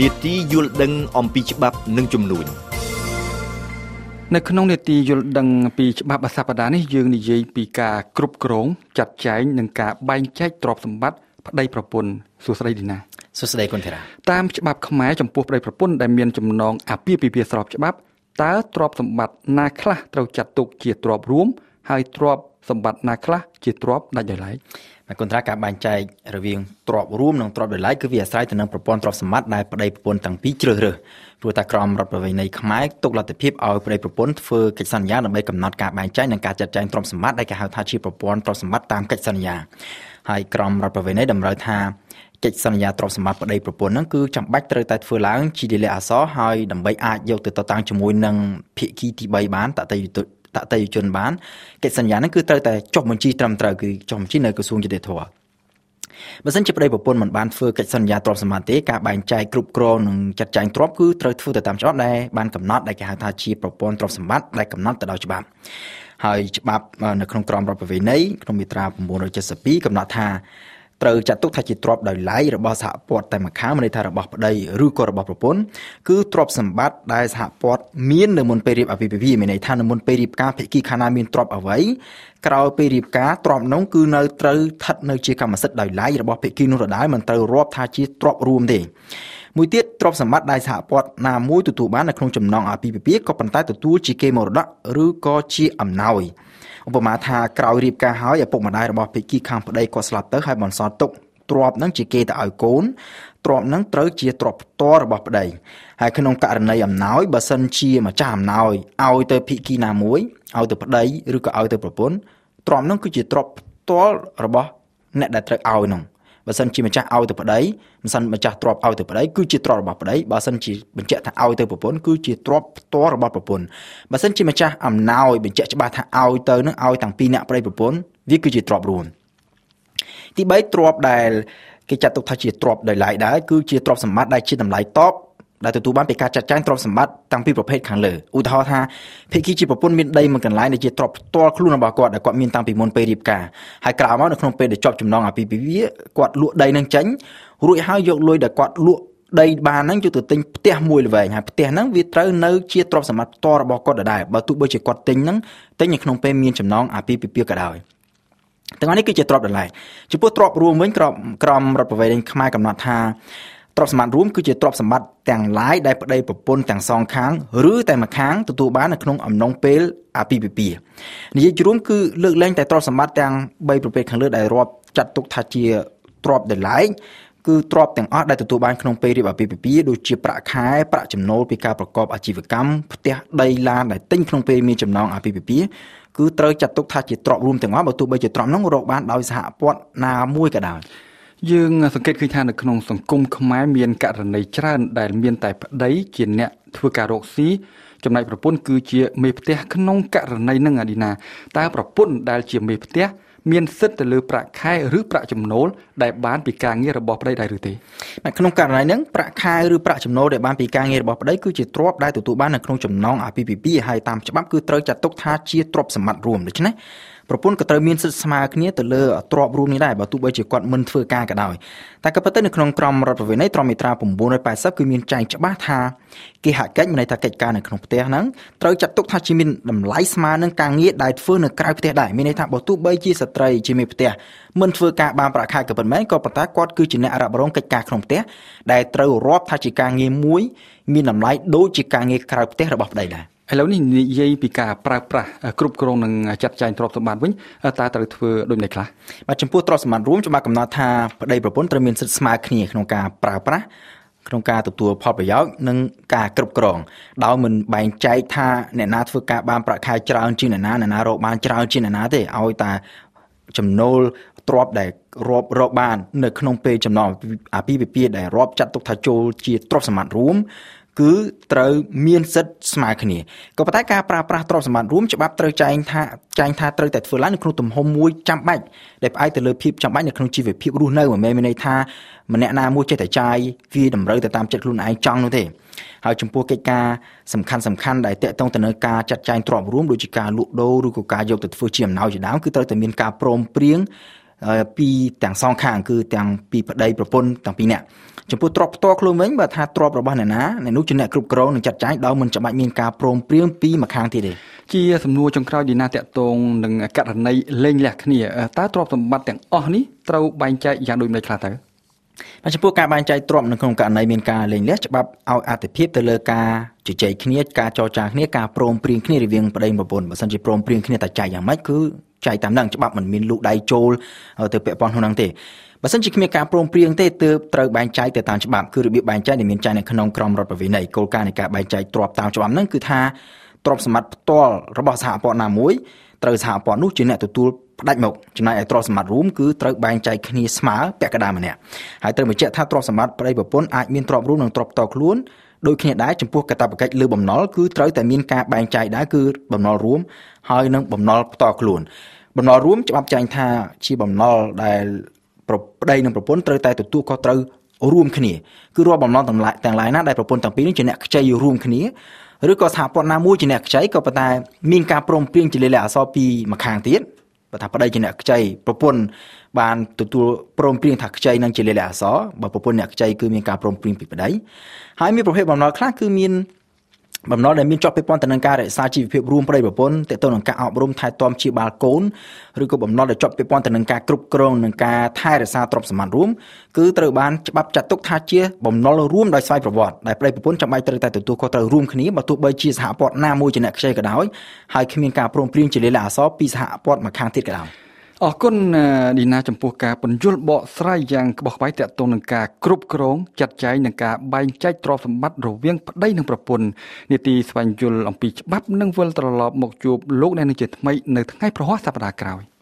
នេតិយល់ដឹងអំពីច្បាប់និងជំនួញនៅក្នុងនេតិយល់ដឹងពីច្បាប់សប្តាហ៍នេះយើងនិយាយពីការគ្រប់គ្រងចាត់ចែងនិងការបែងចែកទ្រព្យសម្បត្តិប្តីប្រពន្ធសួស្តីឌីណាសួស្តីគុណធារាតាមច្បាប់ខ្មែរចំពោះប្តីប្រពន្ធដែលមានចំណងអាពាហ៍ពិពាហ៍ស្របច្បាប់តើទ្រព្យសម្បត្តិណាខ្លះត្រូវចាត់ទុកជាទ្រព្យរួម ហើយទ្រព្យសម្បត្តិណាខ្លះជាទ្រព្យដាច់ដោយឡែកតែគុណត្រាការបែងចែករវាងទ្រព្យរួមនិងទ្រព្យដោយឡែកគឺវាអាស្រ័យទៅនឹងប្រព័ន្ធទ្រព្យសម្បត្តិដែលប្តីប្រពន្ធទាំងពីរជ្រើសរើសព្រោះតែក្រមរដ្ឋប្រវេណីខ្មែរទុកលទ្ធភាពឲ្យប្តីប្រពន្ធធ្វើកិច្ចសន្យាដើម្បីកំណត់ការបែងចែកនិងការចាត់ចែងទ្រព្យសម្បត្តិដែលគេហៅថាជាប្រព័ន្ធទ្រព្យសម្បត្តិតាមកិច្ចសន្យាហើយក្រមរដ្ឋប្រវេណីតម្រូវថាកិច្ចសន្យាទ្រព្យសម្បត្តិប្តីប្រពន្ធហ្នឹងគឺចាំបាច់ត្រូវតែធ្វើឡើងជាលិលាអសរហើយដើម្បីអាចយកទៅតតាំងជាមួយនឹងភាគីទី3បានតតេយ្យ តតេយ្យជនបានកិច្ចសន្យាហ្នឹងគឺត្រូវតែចុះបញ្ជីត្រឹមត្រូវគឺចុះបញ្ជីនៅក្រសួងយុតិធម៌បើសិនជាប្តីប្រពន្ធមិនបានធ្វើកិច្ចសន្យាទ្រព្យសម្បត្តិទេការបែងចែកគ្រប់គ្រងនិងចាត់ចែងទ្រព្យគឺត្រូវធ្វើទៅតាមច្បាប់ដែលបានកំណត់ដែលគេហៅថាជាប្រព័ន្ធទ្រព្យសម្បត្តិដែលកំណត់ទៅដោយច្បាប់ហើយច្បាប់នៅក្នុងក្រមរដ្ឋប្រវេណីក្នុងមាត្រា972កំណត់ថា ត្រូវចាត់ទុកថាជាទ្រព្យដោយឡែករបស់សហព័ន្ធតែម្ខាងមានន័យថារបស់ប្តីឬក៏របស់ប្រពន្ធគឺទ្រព្យសម្បត្តិដែលសហព័ន្ធមាននៅមុនពេលរៀបអាពាហ៍ពិពាហ៍មានន័យថានៅមុនពេលរៀបការភាគីខាងណាមានទ្រព្យអ្វីក្រោយពេលរៀបការទ្រព្យនោះគឺនៅត្រូវស្ថិតនៅជាកម្មសិទ្ធិដោយឡែករបស់ភាគីនោះដដែលមិនត្រូវរាប់ថាជាទ្រព្យរួមទេ មួយទៀតទ្រព្យសម្បត្តិដែលសហព័ន្ធណាមួយទទួលបាននៅក្នុងចំណងអាពាហ៍ពិពាហ៍ក៏ប៉ុន្តែទទួលជាគេមរតកឬក៏ជាអំណោយឧបមាថាក្រោយរៀបការហើយឪពុកម្ដាយរបស់ភិក្ខុខាងប្តីគាត់ស្លាប់ទៅហើយបន្សល់ទុកទ្រព្យនឹងជាគេទៅឲ្យកូនទ្រព្យនឹងត្រូវជាទ្រព្យផ្ទាល់របស់ប្តីហើយក្នុងករណីអំណោយបើសិនជាម្ចាស់អំណោយឲ្យទៅភិក្ខុណាមួយឲ្យទៅប្តីឬក៏ឲ្យទៅប្រពន្ធទ្រព្យនឹងគឺជាទ្រព្យផ្ទាល់របស់អ្នកដែលត្រូវឲ្យនោះ បើសិនជាម្ចាស់ឲ្យទៅប្តីមិនសិនម្ចាស់ទ្រព្យឲ្យទៅប្តីគឺជាទ្រព្យរបស់ប្តីបើសិនជាបញ្ជាក់ថាឲ្យទៅប្រពន្ធគឺជាទ្រព្យផ្ទាល់របស់ប្រពន្ធបើសិនជាម្ចាស់អំណោយបញ្ជាក់ច្បាស់ថាឲ្យទៅនឹងឲ្យតាំងពីអ្នកប្តីប្រពន្ធវាគឺជាទ្រព្យរួមទី3ទ្រព្យដែលគេចាត់ទុកថាជាទ្រព្យដោយឡែកដែរគឺជាទ្រព្យសម្បត្តិដែលជាតម្លៃតប ដែលទទួលបានពីការចាត់ចែងទ្រព្យសម្បត្តិតាំងពីប្រភេទខាងលើឧទាហរណ៍ថាភិក្ខុជាប្រពន្ធមានដីមួយកន្លែងដែលជាទ្រព្យផ្ទាល់ខ្លួនរបស់គាត់ដែលគាត់មានតាំងពីមុនពេលរៀបការហើយក្រោយមកនៅក្នុងពេលដែលជាប់ចំណងអាពាហ៍ពិពាហ៍គាត់លក់ដីនឹងចេញរួចហើយយកលុយដែលគាត់លក់ដីបានហ្នឹងយកទៅទិញផ្ទះមួយល្វែងហើយផ្ទះហ្នឹងវាត្រូវនៅជាទ្រព្យសម្បត្តិផ្ទាល់របស់គាត់ដដែលបើទោះបីជាគាត់ទិញហ្នឹងទិញនៅក្នុងពេលមានចំណងអាពាហ៍ពិពាហ៍ក៏ដោយទាំងនេះគឺជាទ្រព្យដដែលចំពោះទ្រព្យរួមវិញក្រមក្រមរដ្ឋប្រវេណខ្មែរកំណត់ថា ទ្រព្យសម្បត្តិរួមគឺជាទ្រព្យសម្បត្តិទាំងឡាយដែលប្តីប្រពន្ធទាំងសងខាងឬតែម្ខាងទទួលបាននៅក្នុងអំណងពេលអាពាហ៍ពិពាហ៍និយាយរួមគឺលើកលែងតែទ្រព្យសម្បត្តិទាំង3ប្រភេទខាងលើដែលរាប់ចាត់ទុកថាជាទ្រព្យដែលឡាយគឺទ្រព្យទាំងអស់ដែលទទួលបានក្នុងពេលរៀបអាពាហ៍ពិពាហ៍ដូចជាប្រាក់ខែប្រាក់ចំណូលពីការប្រកបអាជីវកម្មផ្ទះដីឡានដែលទិញក្នុងពេលមានចំណងអាពាហ៍ពិពាហ៍គឺត្រូវចាត់ទុកថាជាទ្រព្យរួមទាំងអស់បើទោះបីជាទ្រព្យនោះរកបានដោយសហព័ន្ធណាមួយក៏ដោយ យើងសង្កេតឃើញថានៅក្នុងសង្គមខ្មែរមានករណីច្រើនដែលមានតែប្តីជាអ្នកធ្វើការរកស៊ីចំណែកប្រពន្ធគឺជាមេផ្ទះក្នុងករណីនឹងអាឌីណាតើប្រពន្ធដែលជាមេផ្ទះមានសិទ្ធិទៅលើប្រាក់ខែឬប្រាក់ចំណូលដែលបានពីការងាររបស់ប្តីដែរឬទេក្នុងករណីហ្នឹងប្រាក់ខែឬប្រាក់ចំណូលដែលបានពីការងាររបស់ប្តីគឺជាទ្រព្យដែលទទួលបាននៅក្នុងចំណងអាពាហ៍ពិពាហ៍ហើយតាមច្បាប់គឺត្រូវចាត់ទុកថាជាទ្រព្យសម្បត្តិរួមដូច្នេះ ប្រពន្ធក៏ត្រូវមានសិទ្ធិស្មើគ្នាទៅលើទ្រព្យរួមនេះដែរបើទោះបីជាគាត់មិនធ្វើការក៏ដោយតែក៏ប៉ុន្តែនៅក្នុងក្រមរដ្ឋប្រវេណីត្រមមាត្រា980គឺមានចែងច្បាស់ថាគេហកិច្ចមានន័យថាកិច្ចការនៅក្នុងផ្ទះហ្នឹងត្រូវចាត់ទុកថាជាមានតម្លៃស្មើនឹងការងារដែលធ្វើនៅក្រៅផ្ទះដែរមានន័យថាបើទោះបីជាស្ត្រីជាមេផ្ទះមិនធ្វើការបានប្រាក់ខែក៏ប៉ុន្មានក៏ប៉ុន្តែគាត់គឺជាអ្នករ៉ាប់រងកិច្ចការក្នុងផ្ទះដែលត្រូវរាប់ថាជាការងារមួយមានតម្លៃដូចជាការងារក្រៅផ្ទះរបស់ប្តីដែរ ឥឡូវនេះនិយាយពីការប្រើប្រាស់គ្រប់គ្រងនិងចាត់ចែងទ្រព្យសម្បត្តិវិញតើត្រូវធ្វើដូចម្តេចខ្លះបាទចំពោះទ្រព្យសម្បត្តិរួមច្បាប់កំណត់ថាប្តីប្រពន្ធត្រូវមានសិទ្ធិស្មើគ្នាក្នុងការប្រើប្រាស់ក្នុងការទទួលផលប្រយោជន៍និងការគ្រប់គ្រងដោយមិនបែងចែកថាអ្នកណាធ្វើការបានប្រាក់ខែច្រើនជាងអ្នកណាអ្នកណារកបានច្រើនជាងអ្នកណាទេឲ្យតែចំណូលទ្រព្យដែលរាប់រកបាន នៅក្នុងពេលចំណងអាពាហ៍ពិពាហ៍ដែលរាប់ចាត់ទុកថាចូលជាទ្រព្យសម្បត្តិរួម គឺត្រូវមានសិទ្ធិស្មើគ្នាក៏ប៉ុន្តែការប្រើប្រាស់ទ្រព្យសម្បត្តិរួមច្បាប់ត្រូវចែងថាចែងថាត្រូវតែធ្វើឡើងនៅក្នុងទំហំមួយចាំបាច់ដែលផ្អែកទៅលើភាពចាំបាច់នៅក្នុងជីវភាពរស់នៅមិនមែនមានន័យថាម្នាក់ណាមួយចេះតែចាយវាតម្រូវទៅតាមចិត្តខ្លួនឯងចង់នោះទេហើយចំពោះកិច្ចការសំខាន់សំខាន់ដែលតកតងទៅនឹងការចាត់ចែងទ្រព្យរួមដូចជាការលក់ដូរឬក៏ការយកទៅធ្វើជាអំណោយជាដើមគឺត្រូវតែមានការព្រមព្រៀង ពីទាំងសងខាងគឺទាំងពីប្តីប្រពន្ធទាំងពីរនាក់ចំពោះទ្រព្យផ្ទាល់ខ្លួនវិញបើថាទ្រព្យរបស់អ្នកណាអ្នកនោះជាអ្នកគ្រប់គ្រងនិងចាត់ចែងដោយមិនចាំបាច់មានការព្រមព្រៀងពីម្ខាងទៀតទេជាសំណួរចុងក្រោយឌីណាតកតងនឹងករណីលែងលះគ្នាតើទ្រព្យសម្បត្តិទាំងអស់នេះត្រូវបែងចែកយ៉ាងដូចម្តេចខ្លះតើបាទចំពោះការបែងចែកទ្រព្យនៅក្នុងករណីមានការលែងលះច្បាប់ឲ្យអត្ថភាពទៅលើការជជែកគ្នាការចរចាគ្នាការព្រមព្រៀងគ្នារវាងប្តីប្រពន្ធបើសិនជាព្រមព្រៀងគ្នាតែចែកយ៉ាងម៉េចគឺ ចែកតាមនឹងច្បាប់មិនមានលូកដៃចូលទៅពាក់ព័ន្ធក្នុងហ្នឹងទេបើសិនជាគ្មានការព្រមព្រៀងទេទើបត្រូវបែងចែកទៅតាមច្បាប់គឺរបៀបបែងចែកដែលមានចែងនៅក្នុងក្រមរដ្ឋប្រវេណីគោលការណ៍នៃការបែងចែកទ្រព្យតាមច្បាប់ហ្នឹងគឺថាទ្រព្យសម្បត្តិផ្ទាល់របស់សហព័ន្ធណាមួយត្រូវសហព័ន្ធនោះជាអ្នកទទួលផ្ដាច់មកចំណែកឯទ្រព្យសម្បត្តិរួមគឺត្រូវបែងចែកគ្នាស្មើពាក់កណ្ដាលម្នាក់ហើយត្រូវបញ្ជាក់ថាទ្រព្យសម្បត្តិប្តីប្រពន្ធអាចមានទ្រព្យរួមនិងទ្រព្យផ្ទាល់ខ្លួន ដូចគ្នាដែរចំពោះកាតព្វកិច្ចលើបំណុលគឺត្រូវតែមានការបែងចែកដែរគឺបំណុលរួមហើយនិងបំណុលផ្ទាល់ខ្លួន បំណុលរួមច្បាប់ចែងថាជាបំណុលដែលប្រប្តីនិងប្រពន្ធត្រូវតែទទួលខុសត្រូវរួមគ្នាគឺរាល់បំណុលទាំងឡាយទាំងឡាយណាដែលប្រពន្ធទាំងពីរនេះជាអ្នកខ្ចីរួមគ្នាឬក៏សហព័ន្ធណាមួយជាអ្នកខ្ចីក៏ប៉ុន្តែមានការព្រមព្រៀងជាលេខអក្សរពីម្ខាងទៀត បើថាប្តីជាអ្នកខ្ចីប្រពន្ធបានទទួលព្រមព្រៀងថាខ្ចីនឹងជាលេខអក្សរបើប្រពន្ធអ្នកខ្ចីគឺមានការព្រមព្រៀងពីប្តីហើយមានប្រភេទបំណុលខ្លះគឺមាន បំណុលដែលមានជាប់ពាក់ព័ន្ធទៅនឹងការរក្សាជីវភាពរួមប្តីប្រពន្ធទាក់ទងនឹងការអប់រំថែទាំជាបាល់កូនឬក៏បំណុលដែលជាប់ពាក់ព័ន្ធទៅនឹងការគ្រប់គ្រងនិងការថែរក្សាទ្រព្យសម្បត្តិរួមគឺត្រូវបានច្បាប់ចាត់ទុកថាជាបំណុលរួមដោយស្វ័យប្រវត្តិដែលប្តីប្រពន្ធចាំបាច់ត្រូវតែទទួលខុសត្រូវរួមគ្នាបើទោះបីជាសហព័ន្ធណាមួយជាអ្នកខ្ចីក៏ដោយហើយគ្មានការព្រមព្រៀងជាលេខអក្សរពីសហព័ន្ធម្ខាងទៀតក៏ដោយ អរគុណឌីណាចំពោះការពន្យល់បកស្រាយយ៉ាងក្បោះក្បាយតាក់ទងនឹងការគ្រប់គ្រងចាត់ចែងនិងការបែងចែកទ្រព្យសម្បត្តិរវាងប្តីនិងប្រពន្ធនីតិស្វែងយល់អំពីច្បាប់និងវិលត្រឡប់មកជួបលោកអ្នកនឹងជាថ្មីនៅថ្ងៃប្រហ័សសប្តាហ៍ក្រោយ។